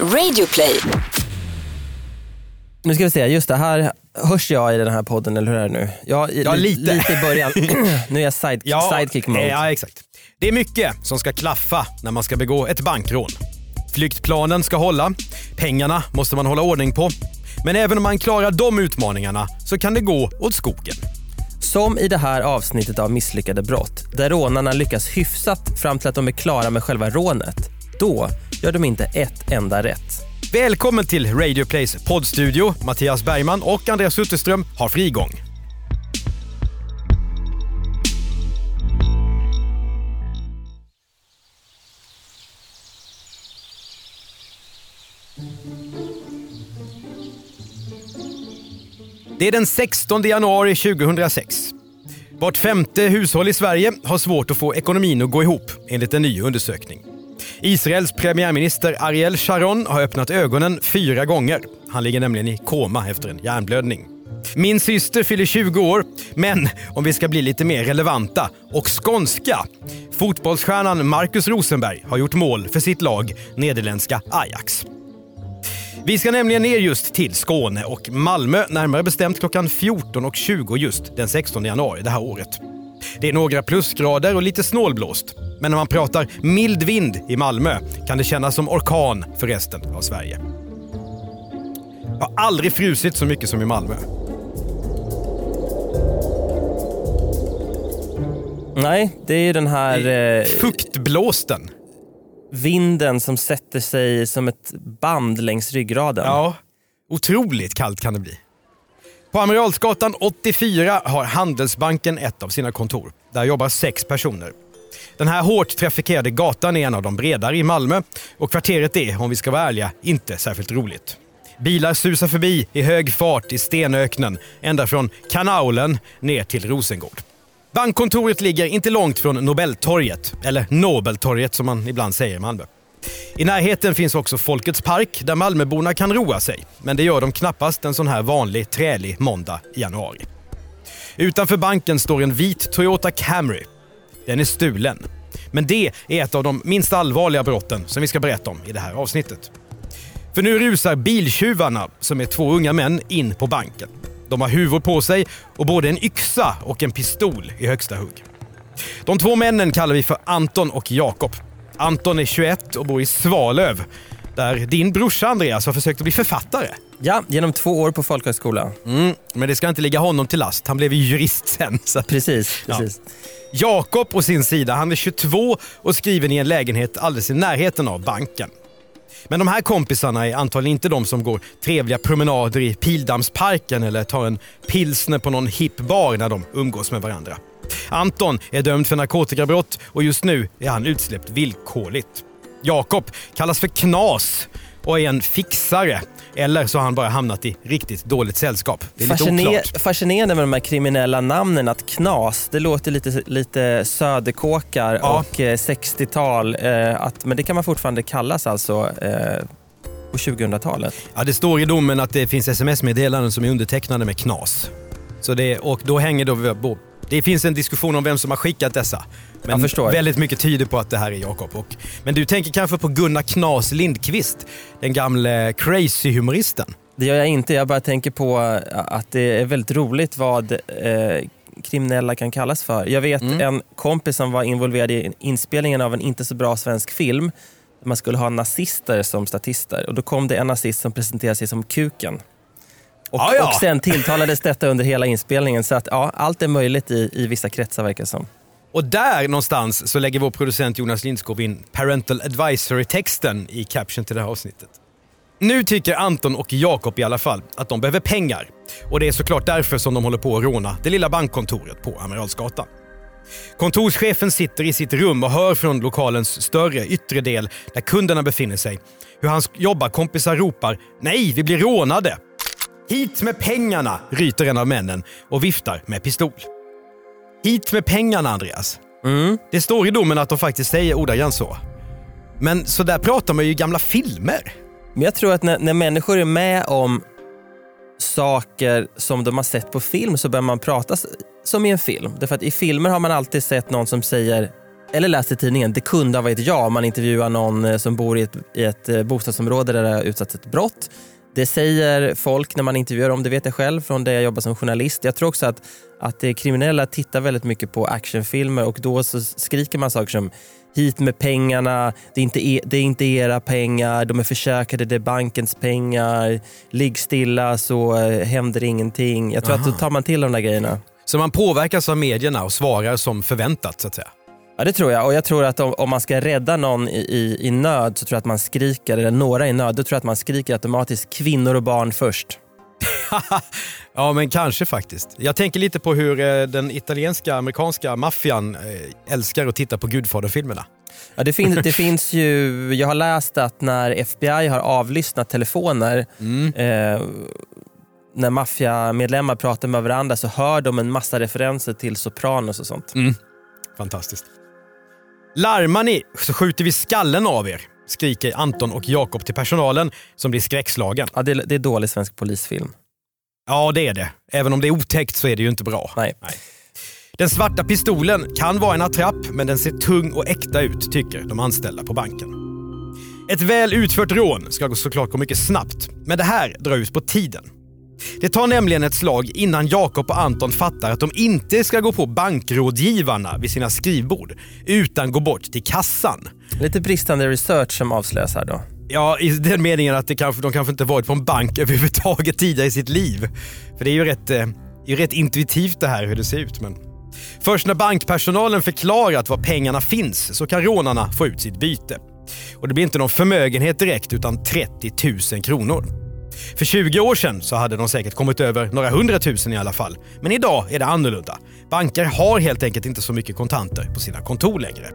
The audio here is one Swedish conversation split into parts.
Radioplay. Nu ska vi se, just det här hörs jag i den här podden eller hur är det nu? Ja, i, Ja, lite. lite i början. nu är jag side, sidekick mode. Ja, exakt. Det är mycket som ska klaffa när man ska begå ett bankrån. Flyktplanen ska hålla, pengarna måste man hålla ordning på. Men även om man klarar de utmaningarna så kan det gå åt skogen. Som i det här avsnittet av Misslyckade brott, där rånarna lyckas hyfsat fram till att de är klara med själva rånet. Då gör de inte ett enda rätt. Välkommen till Radio Plays poddstudio. Mattias Bergman och Andreas Utterström har frigång. Det är den 16 januari 2006. Vart femte hushåll i Sverige har svårt att få ekonomin att gå ihop enligt en ny undersökning. Israels premiärminister Ariel Sharon har öppnat ögonen fyra gånger. Han ligger nämligen i koma efter en hjärnblödning. Min syster fyller 20 år, men om vi ska bli lite mer relevanta och skånska. Fotbollsstjärnan Marcus Rosenberg har gjort mål för sitt lag, nederländska Ajax. Vi ska nämligen ner just till Skåne och Malmö, närmare bestämt klockan 14.20 just den 16 januari det här året. Det är några plusgrader och lite snålblåst. Men när man pratar mild vind i Malmö kan det kännas som orkan för resten av Sverige. Jag har aldrig frusit så mycket som i Malmö. Nej, det är ju den här eh, Fuktblåsten. vinden som sätter sig som ett band längs ryggraden. Ja, otroligt kallt kan det bli. På Amiralsgatan 84 har Handelsbanken ett av sina kontor. Där jobbar sex personer. Den här hårt trafikerade gatan är en av de bredare i Malmö och kvarteret är, om vi ska vara ärliga, inte särskilt roligt. Bilar susar förbi i hög fart i stenöknen ända från kanalen ner till Rosengård. Bankkontoret ligger inte långt från Nobeltorget, eller Nobeltorget som man ibland säger i Malmö. I närheten finns också Folkets park där Malmöborna kan roa sig. Men det gör de knappast en sån här vanlig trälig måndag i januari. Utanför banken står en vit Toyota Camry. Den är stulen. Men det är ett av de minst allvarliga brotten som vi ska berätta om i det här avsnittet. För nu rusar biltjuvarna, som är två unga män, in på banken. De har huvor på sig och både en yxa och en pistol i högsta hugg. De två männen kallar vi för Anton och Jakob. Anton är 21 och bor i Svalöv, där din brorsa Andreas har försökt att bli författare. Ja, genom två år på folkhögskola. Mm, men det ska inte ligga honom till last. Han blev ju jurist sen. Så. Precis. Ja. precis. Jakob på sin sida, han är 22 och skriven i en lägenhet alldeles i närheten av banken. Men de här kompisarna är antagligen inte de som går trevliga promenader i Pildammsparken eller tar en pilsner på någon hipp bar när de umgås med varandra. Anton är dömd för narkotikabrott och just nu är han utsläppt villkorligt. Jakob kallas för Knas och är en fixare. Eller så har han bara hamnat i riktigt dåligt sällskap. Det är lite Fasciner- oklart. fascinerande med de här kriminella namnen. Att knas, det låter lite, lite söderkåkar Ja. och eh, 60-tal. Eh, att, men det kan man fortfarande kallas alltså eh, på 2000-talet. Ja, det står i domen att det finns sms-meddelanden som är undertecknade med knas. Så det, och då hänger då... Det finns en diskussion om vem som har skickat dessa. Men väldigt mycket tyder på att det här är Jakob. Och, men du tänker kanske på Gunnar Knas Lindqvist, den gamle crazy-humoristen. Det gör jag inte. Jag bara tänker på eh, att det är väldigt roligt vad eh, kriminella kan kallas för. Jag vet Mm. en kompis som var involverad i inspelningen av en inte så bra svensk film. Man skulle ha nazister som statister. Och Då kom det en nazist som presenterade sig som Kuken. Och, Ah, ja. och sen tilltalades detta under hela inspelningen. Så att ja, allt är möjligt i, i vissa kretsar verkar det som. Och där någonstans så lägger vår producent Jonas Lindskog in parental advisory-texten i caption till det här avsnittet. Nu tycker Anton och Jakob i alla fall att de behöver pengar. Och det är såklart därför som de håller på att råna det lilla bankkontoret på Amiralsgatan. Kontorschefen sitter i sitt rum och hör från lokalens större yttre del där kunderna befinner sig hur hans jobbarkompisar ropar “Nej, vi blir rånade!” “Hit med pengarna!” ryter en av männen och viftar med pistol. Hit med pengarna, Andreas. Mm. Det står i domen att de faktiskt säger ordagrant så. Men så där pratar man ju i gamla filmer. Men jag tror att när, när människor är med om saker som de har sett på film så börjar man prata som i en film. Därför att i filmer har man alltid sett någon som säger eller läst i tidningen, det kunde ha varit jag man intervjuar någon eh, som bor i ett, i ett eh, bostadsområde där det har utsatts ett brott. Det säger folk när man intervjuar dem, det vet jag själv från där jag jobbar som journalist. Jag tror också att, att det kriminella tittar väldigt mycket på actionfilmer och då så skriker man saker som hit med pengarna, det är, inte e, det är inte era pengar, de är försäkrade, det är bankens pengar, ligg stilla så eh, händer ingenting. Jag tror Aha. att då tar man till de där grejerna. Så man påverkas av medierna och svarar som förväntat så att säga? Ja det tror jag och jag tror att om, om man ska rädda någon i, i, i, nöd så tror jag att man skriker, eller några i nöd, då tror jag att man skriker automatiskt kvinnor och barn först. ja men kanske faktiskt. Jag tänker lite på hur eh, den italienska amerikanska maffian eh, älskar att titta på Gudfadern-filmerna. Ja, det, finns, det finns ju, jag har läst att när FBI har avlyssnat telefoner mm. eh, när maffiamedlemmar pratar med varandra så hör de en massa referenser till Sopranos och sånt. Mm. Fantastiskt. Larmar ni så skjuter vi skallen av er, skriker Anton och Jakob till personalen som blir skräckslagen. Ja, det, är, det är dålig svensk polisfilm. Ja, det är det. Även om det är otäckt så är det ju inte bra. Nej. Nej. Den svarta pistolen kan vara en attrapp, men den ser tung och äkta ut, tycker de anställda på banken. Ett väl utfört rån ska såklart gå mycket snabbt, men det här drar ut på tiden. Det tar nämligen ett slag innan Jakob och Anton fattar att de inte ska gå på bankrådgivarna vid sina skrivbord, utan gå bort till kassan. Lite bristande research som avslöjas här då. Ja, i den meningen att det kanske, de kanske inte varit på en bank överhuvudtaget tidigare i sitt liv. För det är ju rätt, eh, är rätt intuitivt det här hur det ser ut. Men... Först när bankpersonalen förklarat var pengarna finns så kan rånarna få ut sitt byte. Och det blir inte någon förmögenhet direkt utan 30 000 kronor. För 20 år sedan så hade de säkert kommit över några hundratusen i alla fall. Men idag är det annorlunda. Banker har helt enkelt inte så mycket kontanter på sina kontor längre.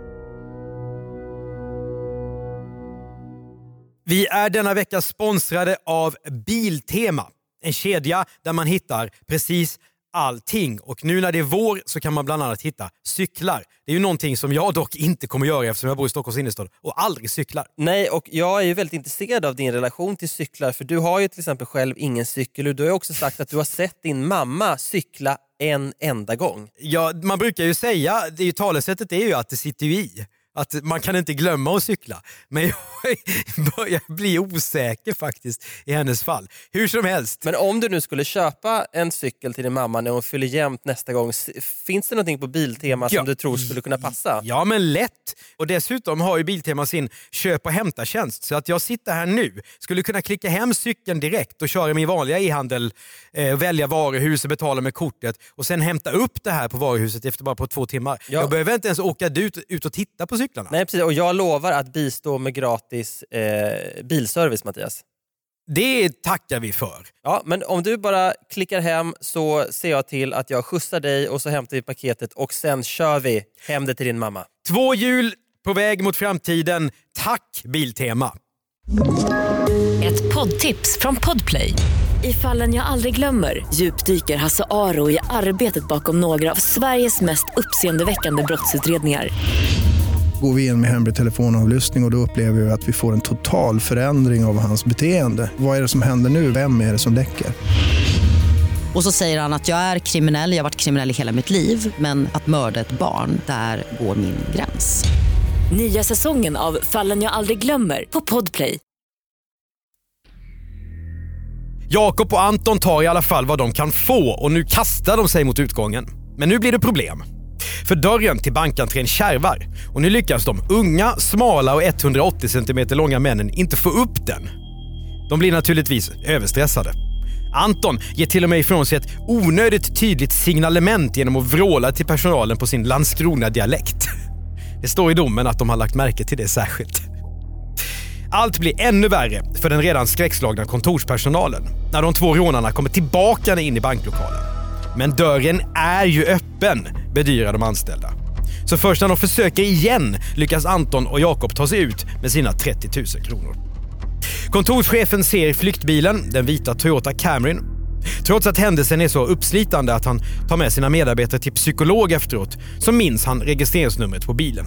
Vi är denna vecka sponsrade av Biltema. En kedja där man hittar precis allting. Och nu när det är vår så kan man bland annat hitta cyklar. Det är ju någonting som jag dock inte kommer göra eftersom jag bor i Stockholms innerstad och aldrig cyklar. Nej, och jag är ju väldigt intresserad av din relation till cyklar för du har ju till exempel själv ingen cykel och du har också sagt att du har sett din mamma cykla en enda gång. Ja, man brukar ju säga, det är ju, talesättet är ju att det sitter ju i att man kan inte glömma att cykla. Men jag börjar bli osäker faktiskt i hennes fall. Hur som helst. Men om du nu skulle köpa en cykel till din mamma när hon fyller jämnt nästa gång, finns det någonting på Biltema som ja. du tror skulle kunna passa? Ja men lätt! Och dessutom har ju Biltema sin köp och hämta-tjänst så att jag sitter här nu, skulle kunna klicka hem cykeln direkt och köra min vanliga e-handel, eh, välja varuhus och betala med kortet och sen hämta upp det här på varuhuset efter bara på två timmar. Ja. Jag behöver inte ens åka ut, ut och titta på cyklarna. Nej, precis. Och jag lovar att bistå med gratis eh, bilservice, Mattias. Det tackar vi för. Ja, men om du bara klickar hem så ser jag till att jag skjutsar dig och så hämtar vi paketet och sen kör vi hem det till din mamma. Två hjul på väg mot framtiden. Tack Biltema! Ett poddtips från Podplay. I fallen jag aldrig glömmer djupdyker Hasse Aro i arbetet bakom några av Sveriges mest uppseendeväckande brottsutredningar går vi in med hemlig telefonavlyssning och, och då upplever vi att vi får en total förändring av hans beteende. Vad är det som händer nu? Vem är det som läcker? Och så säger han att jag är kriminell, jag har varit kriminell i hela mitt liv men att mörda ett barn, där går min gräns. Nya säsongen av Fallen jag aldrig glömmer på Podplay. Jakob och Anton tar i alla fall vad de kan få och nu kastar de sig mot utgången. Men nu blir det problem. För dörren till bankentrén kärvar och nu lyckas de unga, smala och 180 cm långa männen inte få upp den. De blir naturligtvis överstressade. Anton ger till och med ifrån sig ett onödigt tydligt signalement genom att vråla till personalen på sin Landskrona-dialekt. Det står i domen att de har lagt märke till det särskilt. Allt blir ännu värre för den redan skräckslagna kontorspersonalen när de två rånarna kommer tillbaka in i banklokalen. Men dörren är ju öppen, bedyrar de anställda. Så först när de försöker igen lyckas Anton och Jakob ta sig ut med sina 30 000 kronor. Kontorschefen ser flyktbilen, den vita Toyota Camryn. Trots att händelsen är så uppslitande att han tar med sina medarbetare till psykolog efteråt så minns han registreringsnumret på bilen.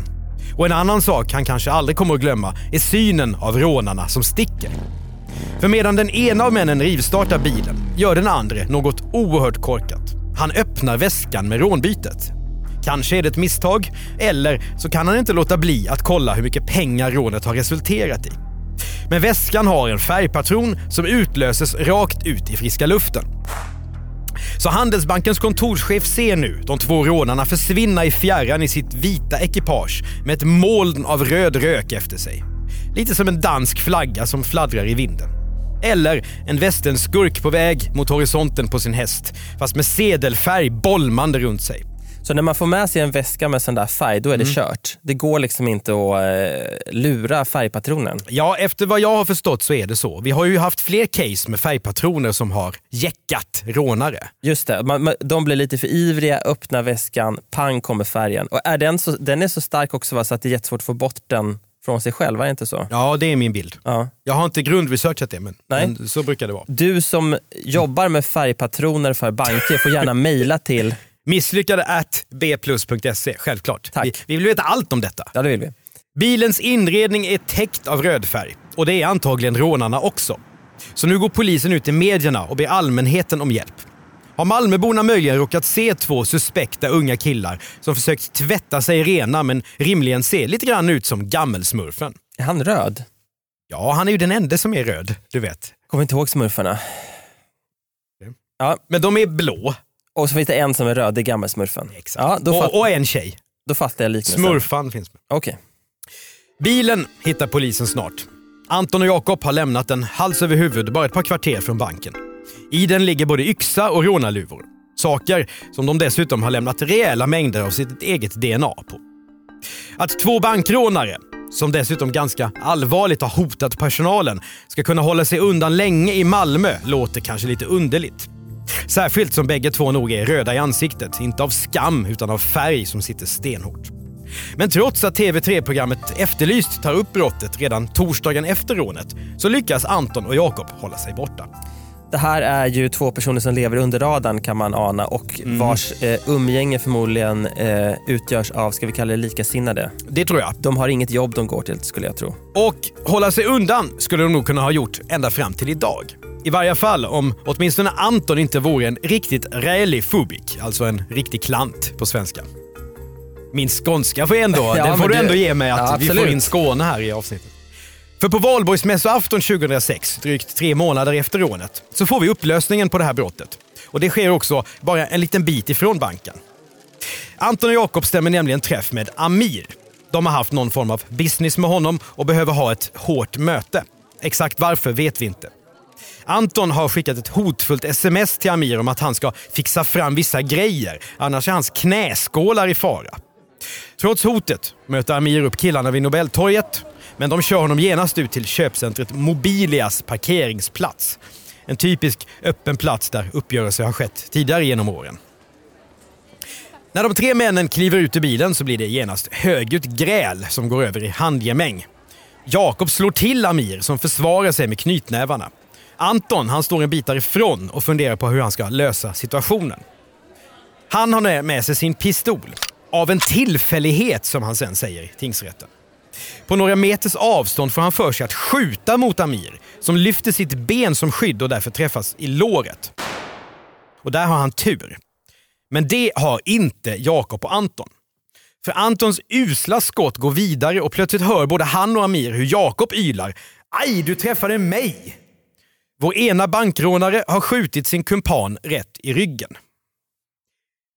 Och en annan sak han kanske aldrig kommer att glömma är synen av rånarna som sticker. För medan den ena av männen rivstartar bilen gör den andra något oerhört korkat. Han öppnar väskan med rånbytet. Kanske är det ett misstag, eller så kan han inte låta bli att kolla hur mycket pengar rånet har resulterat i. Men väskan har en färgpatron som utlöses rakt ut i friska luften. Så Handelsbankens kontorschef ser nu de två rånarna försvinna i fjärran i sitt vita ekipage med ett moln av röd rök efter sig. Lite som en dansk flagga som fladdrar i vinden. Eller en västernskurk på väg mot horisonten på sin häst, fast med sedelfärg bolmande runt sig. Så när man får med sig en väska med sån där färg, då är det Mm. kört. Det går liksom inte att eh, lura färgpatronen. Ja, efter vad jag har förstått så är det så. Vi har ju haft fler case med färgpatroner som har jäckat rånare. Just det, man, man, de blir lite för ivriga, öppnar väskan, pang kommer färgen. Och är den, så, den är så stark också va, så att det är jättesvårt att få bort den från sig själv, är det inte så? Ja, det är min bild. Ja. Jag har inte grundresearchat det, men, men så brukar det vara. Du som jobbar med färgpatroner för banker får gärna mejla till, Misslyckade at bplus.se, självklart. Tack. Vi, vi vill veta allt om detta. ja det vill vi. Bilens inredning är täckt av röd färg och det är antagligen rånarna också. Så nu går polisen ut i medierna och ber allmänheten om hjälp. Har Malmöborna möjligen råkat se två suspekta unga killar som försökt tvätta sig rena men rimligen ser lite grann ut som gammelsmurfen? Är han röd? Ja, han är ju den enda som är röd, du vet. Kommer inte ihåg smurfarna. Ja, Men de är blå. Och så finns det en som är röd, det är gammelsmurfen. Exakt. Ja, då, fatt, och, och en tjej. då fattar jag liknelsen. Smurfan finns med. Okej. Bilen hittar polisen snart. Anton och Jakob har lämnat den hals över huvud bara ett par kvarter från banken. I den ligger både yxa och rånarluvor. Saker som de dessutom har lämnat rejäla mängder av sitt eget DNA på. Att två bankrånare, som dessutom ganska allvarligt har hotat personalen, ska kunna hålla sig undan länge i Malmö låter kanske lite underligt. Särskilt som bägge två nog är röda i ansiktet, inte av skam utan av färg som sitter stenhårt. Men trots att TV3-programmet Efterlyst tar upp brottet redan torsdagen efter rånet så lyckas Anton och Jakob hålla sig borta. Det här är ju två personer som lever under radarn kan man ana och Mm. vars eh, umgänge förmodligen eh, utgörs av, ska vi kalla det likasinnade. Det tror jag. De har inget jobb de går till skulle jag tro. Och hålla sig undan skulle de nog kunna ha gjort ända fram till idag. I varje fall om åtminstone Anton inte vore en riktigt rälig fubik, alltså en riktig klant på svenska. Min skånska får ändå, Ja, den får du ändå ge mig att Ja, vi får in Skåne här i avsnittet. För på valborgsmässoafton 2006, drygt tre månader efter rånet, så får vi upplösningen på det här brottet. Och det sker också bara en liten bit ifrån banken. Anton och Jakob stämmer nämligen träff med Amir. De har haft någon form av business med honom och behöver ha ett hårt möte. Exakt varför vet vi inte. Anton har skickat ett hotfullt sms till Amir om att han ska fixa fram vissa grejer, annars är hans knäskålar i fara. Trots hotet möter Amir upp killarna vid Nobeltorget, men de kör honom genast ut till köpcentret Mobilias parkeringsplats. En typisk öppen plats där uppgörelser har skett tidigare genom åren. När de tre männen kliver ut ur bilen så blir det genast högljutt gräl som går över i handgemäng. Jakob slår till Amir som försvarar sig med knytnävarna. Anton han står en bit därifrån och funderar på hur han ska lösa situationen. Han har med sig sin pistol. Av en tillfällighet som han sen säger i tingsrätten. På några meters avstånd får han för sig att skjuta mot Amir som lyfter sitt ben som skydd och därför träffas i låret. Och där har han tur. Men det har inte Jakob och Anton. För Antons usla skott går vidare och plötsligt hör både han och Amir hur Jakob ylar. Aj, du träffade mig! Vår ena bankrånare har skjutit sin kumpan rätt i ryggen.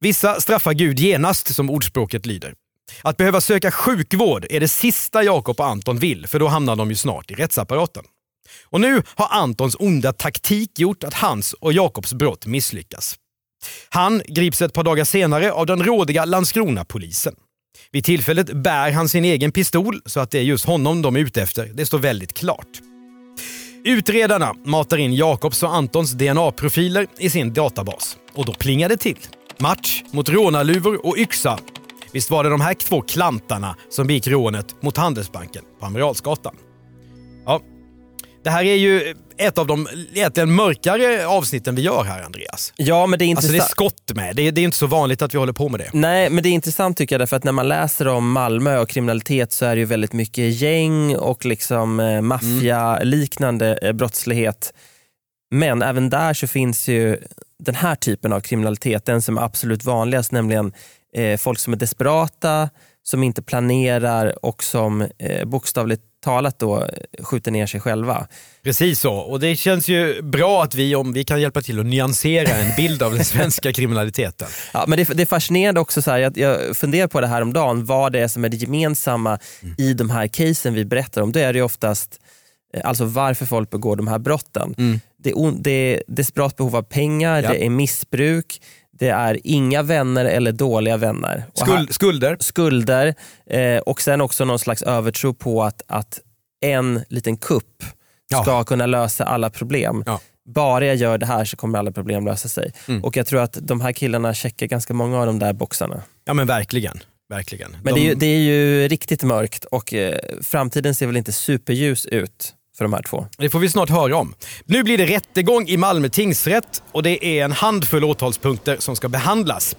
Vissa straffar Gud genast, som ordspråket lyder. Att behöva söka sjukvård är det sista Jakob och Anton vill, för då hamnar de ju snart i rättsapparaten. Och nu har Antons onda taktik gjort att hans och Jakobs brott misslyckas. Han grips ett par dagar senare av den rådiga Landskrona-polisen. Vid tillfället bär han sin egen pistol, så att det är just honom de är ute efter, det står väldigt klart. Utredarna matar in Jakobs och Antons DNA-profiler i sin databas. Och då plingar det till. Match mot rånarluvor och yxa. Visst var det de här två klantarna som begick rånet mot Handelsbanken på Amiralsgatan? Ja, det här är ju ett av de egentligen mörkare avsnitten vi gör här, Andreas. Ja, men det är Alltså intressant. det är skott med. Det är, det är inte så vanligt att vi håller på med det. Nej, men det är intressant tycker jag därför att när man läser om Malmö och kriminalitet så är det ju väldigt mycket gäng och liksom eh, maffia-liknande eh, brottslighet. Men även där så finns ju den här typen av kriminalitet, den som är absolut vanligast, nämligen eh, folk som är desperata, som inte planerar och som eh, bokstavligt talat då skjuter ner sig själva. Precis så. Och det känns ju bra att vi, om vi kan hjälpa till att nyansera en bild av den svenska kriminaliteten. Ja, men det, det är fascinerande också, så här, jag, jag funderar på det här om dagen vad det är som är det gemensamma Mm. i de här casen vi berättar om. Då är det oftast eh, alltså varför folk begår de här brotten. Mm. Det, är det är desperat behov av pengar, Ja. det är missbruk, det är inga vänner eller dåliga vänner. Och här- Skuld, skulder. skulder eh, och sen också någon slags övertro på att, att en liten kupp Ja. ska kunna lösa alla problem. Ja. Bara jag gör det här så kommer alla problem lösa sig. Mm. Och Jag tror att de här killarna checkar ganska många av de där boxarna. Ja men verkligen. verkligen. Men De- det, är ju, det är ju riktigt mörkt och eh, framtiden ser väl inte superljus ut för de här två. Det får vi snart höra om. Nu blir det rättegång i Malmö tingsrätt och det är en handfull åtalspunkter som ska behandlas.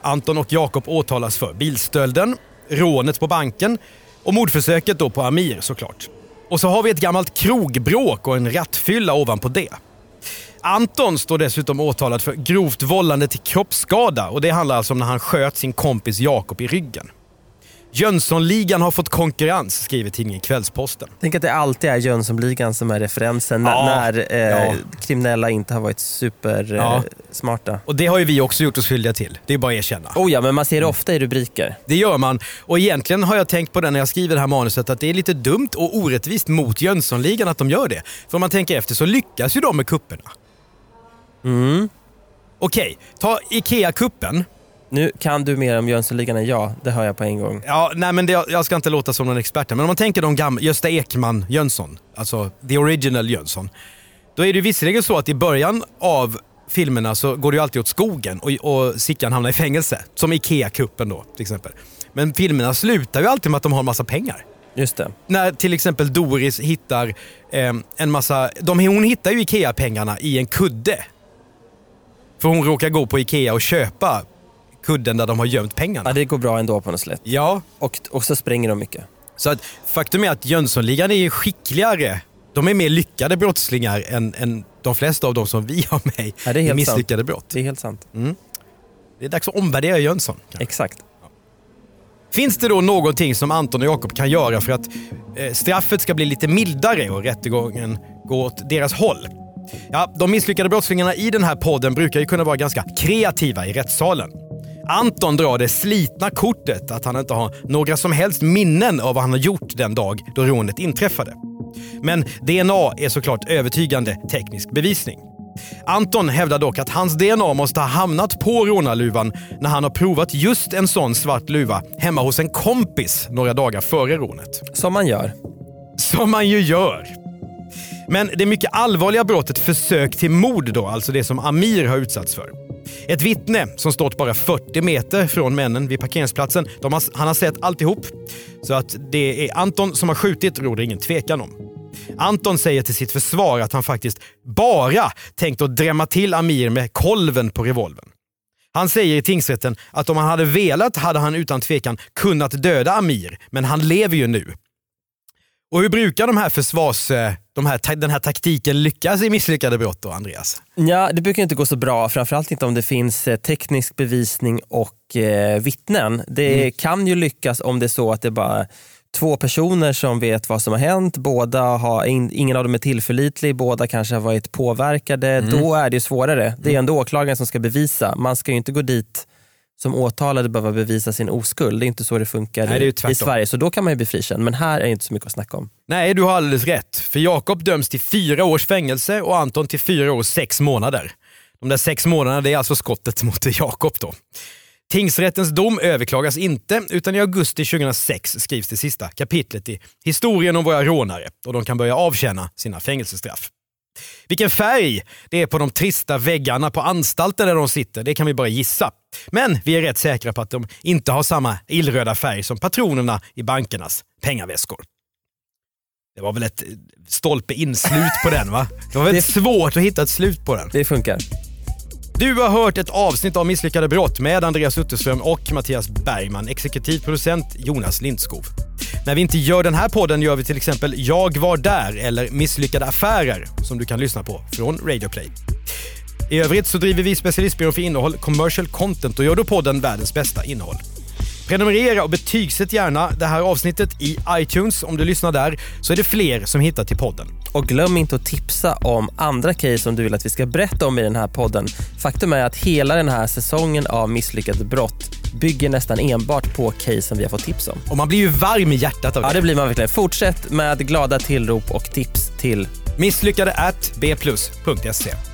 Anton och Jakob åtalas för bilstölden, rånet på banken och mordförsöket då på Amir såklart. Och så har vi ett gammalt krogbråk och en rattfylla ovanpå det. Anton står dessutom åtalad för grovt vållande till kroppsskada och det handlar alltså om när han sköt sin kompis Jakob i ryggen. Jönssonligan har fått konkurrens, skriver tidningen Kvällsposten. Tänk att det alltid är Jönssonligan som är referensen när, Ja, när eh, ja. kriminella inte har varit super eh, Ja. Och det har ju vi också gjort oss skyldiga till. Det är bara att erkänna. Oh ja, men man ser det ofta i rubriker. Det gör man. Och egentligen har jag tänkt på det när jag skriver det här manuset att det är lite dumt och orättvist mot Jönssonligan att de gör det. För om man tänker efter så lyckas ju de med kupperna. Mm. Okej, ta IKEA-kuppen. Nu kan du mer om Jönssonligan än jag, det hör jag på en gång. Ja, nej men det, jag ska inte låta som någon expert här, men om man tänker de gamla, Gösta Ekman Jönsson, alltså the original Jönsson. Då är det visserligen så att i början av filmerna så går det ju alltid åt skogen och, och Sickan hamnar i fängelse. Som IKEA-kuppen då till exempel. Men filmerna slutar ju alltid med att de har en massa pengar. Just det. när till exempel Doris hittar eh, en massa... De, hon hittar ju IKEA-pengarna i en kudde. För hon råkar gå på IKEA och köpa kudden där de har gömt pengarna. Ja, det går bra ändå på något sätt. Ja, Och, och så spränger de mycket. så att faktum är att Jönssonligan är skickligare. De är mer lyckade brottslingar än, än de flesta av dem som vi har med Ja, det är helt misslyckade brott. Det är helt sant. Det är dags att omvärdera Jönsson. kanske. Exakt. Finns det då någonting som Anton och Jakob kan göra för att eh, straffet ska bli lite mildare och rättegången gå åt deras håll? Ja, de misslyckade brottslingarna i den här podden brukar ju kunna vara ganska kreativa i rättssalen. Anton drar det slitna kortet att han inte har några som helst minnen av vad han har gjort den dag då rånet inträffade. Men DNA är såklart övertygande teknisk bevisning. Anton hävdar dock att hans DNA måste ha hamnat på rånarluvan när han har provat just en sån svart luva hemma hos en kompis några dagar före rånet. Som man gör. Som man ju gör. Men det mycket allvarliga brottet försök till mord då, alltså det som Amir har utsatts för. Ett vittne som stått bara 40 meter från männen vid parkeringsplatsen, de har, han har sett alltihop. Så att det är Anton som har skjutit råder ingen tvekan om. Anton säger till sitt försvar att han faktiskt bara tänkt att drämma till Amir med kolven på revolvern. Han säger i tingsrätten att om han hade velat hade han utan tvekan kunnat döda Amir, men han lever ju nu. Och hur brukar de här försvars, eh, de här, den här taktiken lyckas i misslyckade brott då, Andreas? Ja, det brukar inte gå så bra, framförallt inte om det finns eh, teknisk bevisning och eh, vittnen. Det kan ju lyckas om det är så att det är bara två personer som vet vad som har hänt, båda har, in, ingen av dem är tillförlitlig, båda kanske har varit påverkade. Då är det ju svårare. Det är ändå åklagaren som ska bevisa. Man ska ju inte gå dit som åtalade behöva bevisa sin oskuld. Det är inte så det funkar Nej, det i Sverige. Så då kan man ju bli frikänd. Men här är det inte så mycket att snacka om. Nej, du har alldeles rätt. För Jakob döms till fyra års fängelse och Anton till fyra år och sex månader. De där sex månaderna det är alltså skottet mot Jakob då. Tingsrättens dom överklagas inte, utan i augusti 2006 skrivs det sista kapitlet i historien om våra rånare och de kan börja avtjäna sina fängelsestraff. Vilken färg det är på de trista väggarna på anstalten där de sitter, det kan vi bara gissa. Men vi är rätt säkra på att de inte har samma illröda färg som patronerna i bankernas pengaväskor. Det var väl ett eh, stolpe inslut på den va? Det var väldigt svårt att hitta ett slut på den. Det funkar. Du har hört ett avsnitt av Misslyckade brott med Andreas Utterström och Mattias Bergman, exekutiv producent Jonas Lindskov. När vi inte gör den här podden gör vi till exempel Jag var där eller Misslyckade affärer som du kan lyssna på från Radio Play. I övrigt så driver vi specialistbyrån för innehåll Commercial Content och gör då podden världens bästa innehåll. Prenumerera och betygsätt gärna det här avsnittet i iTunes. Om du lyssnar där så är det fler som hittar till podden. Och glöm inte att tipsa om andra case som du vill att vi ska berätta om i den här podden. Faktum är att hela den här säsongen av misslyckade brott bygger nästan enbart på case som vi har fått tips om. Och man blir ju varm i hjärtat av det. Ja, det blir man verkligen. Fortsätt med glada tillrop och tips till Misslyckade at bplus.se.